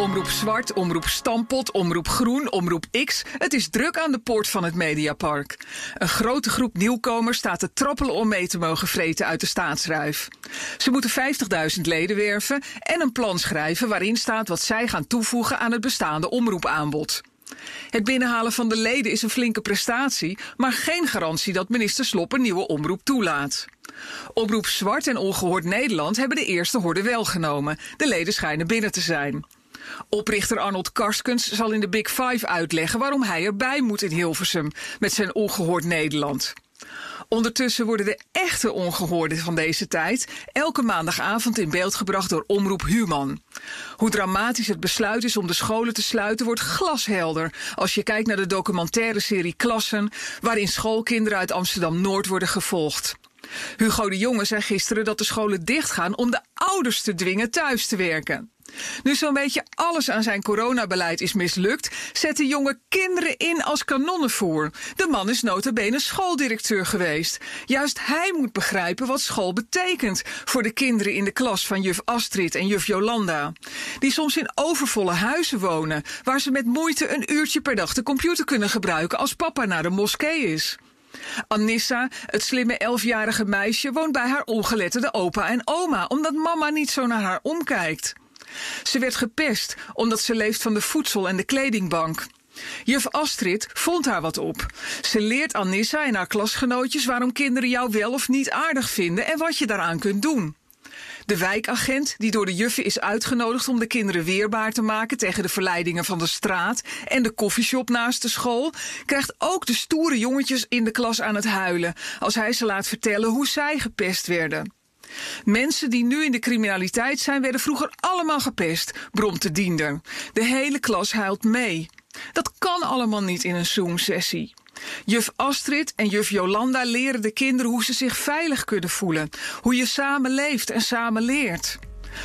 Omroep Zwart, Omroep Stampot, Omroep Groen, Omroep X. Het is druk aan de poort van het Mediapark. Een grote groep nieuwkomers staat te trappelen om mee te mogen vreten uit de staatsruif. Ze moeten 50.000 leden werven en een plan schrijven waarin staat wat zij gaan toevoegen aan het bestaande omroepaanbod. Het binnenhalen van de leden is een flinke prestatie, maar geen garantie dat minister Slop een nieuwe omroep toelaat. Omroep Zwart en Ongehoord Nederland hebben de eerste horde wel genomen. De leden schijnen binnen te zijn. Oprichter Arnold Karskens zal in de Big Five uitleggen waarom hij erbij moet in Hilversum met zijn Ongehoord Nederland. Ondertussen worden de echte ongehoorden van deze tijd elke maandagavond in beeld gebracht door Omroep Human. Hoe dramatisch het besluit is om de scholen te sluiten wordt glashelder als je kijkt naar de documentaire serie Klassen, waarin schoolkinderen uit Amsterdam Noord worden gevolgd. Hugo de Jonge zei gisteren dat de scholen dichtgaan om de ouders te dwingen thuis te werken. Nu zo'n beetje alles aan zijn coronabeleid is mislukt, zet de jonge kinderen in als kanonnenvoer. De man is notabene schooldirecteur geweest. Juist hij moet begrijpen wat school betekent voor de kinderen in de klas van juf Astrid en juf Jolanda. Die soms in overvolle huizen wonen, waar ze met moeite een uurtje per dag de computer kunnen gebruiken als papa naar de moskee is. Anissa, het slimme elfjarige meisje, woont bij haar ongeletterde opa en oma, omdat mama niet zo naar haar omkijkt. Ze werd gepest omdat ze leeft van de voedsel- en de kledingbank. Juf Astrid vond haar wat op. Ze leert Anissa en haar klasgenootjes waarom kinderen jou wel of niet aardig vinden en wat je daaraan kunt doen. De wijkagent, die door de juffen is uitgenodigd om de kinderen weerbaar te maken tegen de verleidingen van de straat en de koffieshop naast de school, krijgt ook de stoere jongetjes in de klas aan het huilen als hij ze laat vertellen hoe zij gepest werden. Mensen die nu in de criminaliteit zijn, werden vroeger allemaal gepest, bromt de diender. De hele klas huilt mee. Dat kan allemaal niet in een Zoom-sessie. Juf Astrid en juf Jolanda leren de kinderen hoe ze zich veilig kunnen voelen, hoe je samen leeft en samen leert.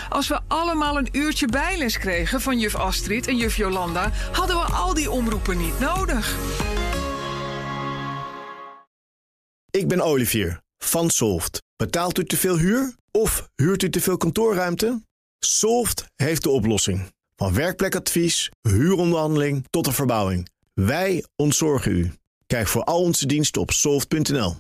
Als we allemaal een uurtje bijles kregen van juf Astrid en juf Jolanda, hadden we al die omroepen niet nodig. Ik ben Olivier van Solft. Betaalt u te veel huur of huurt u te veel kantoorruimte? Solft heeft de oplossing. Van werkplekadvies, huuronderhandeling tot een verbouwing. Wij ontzorgen u. Kijk voor al onze diensten op soft.nl.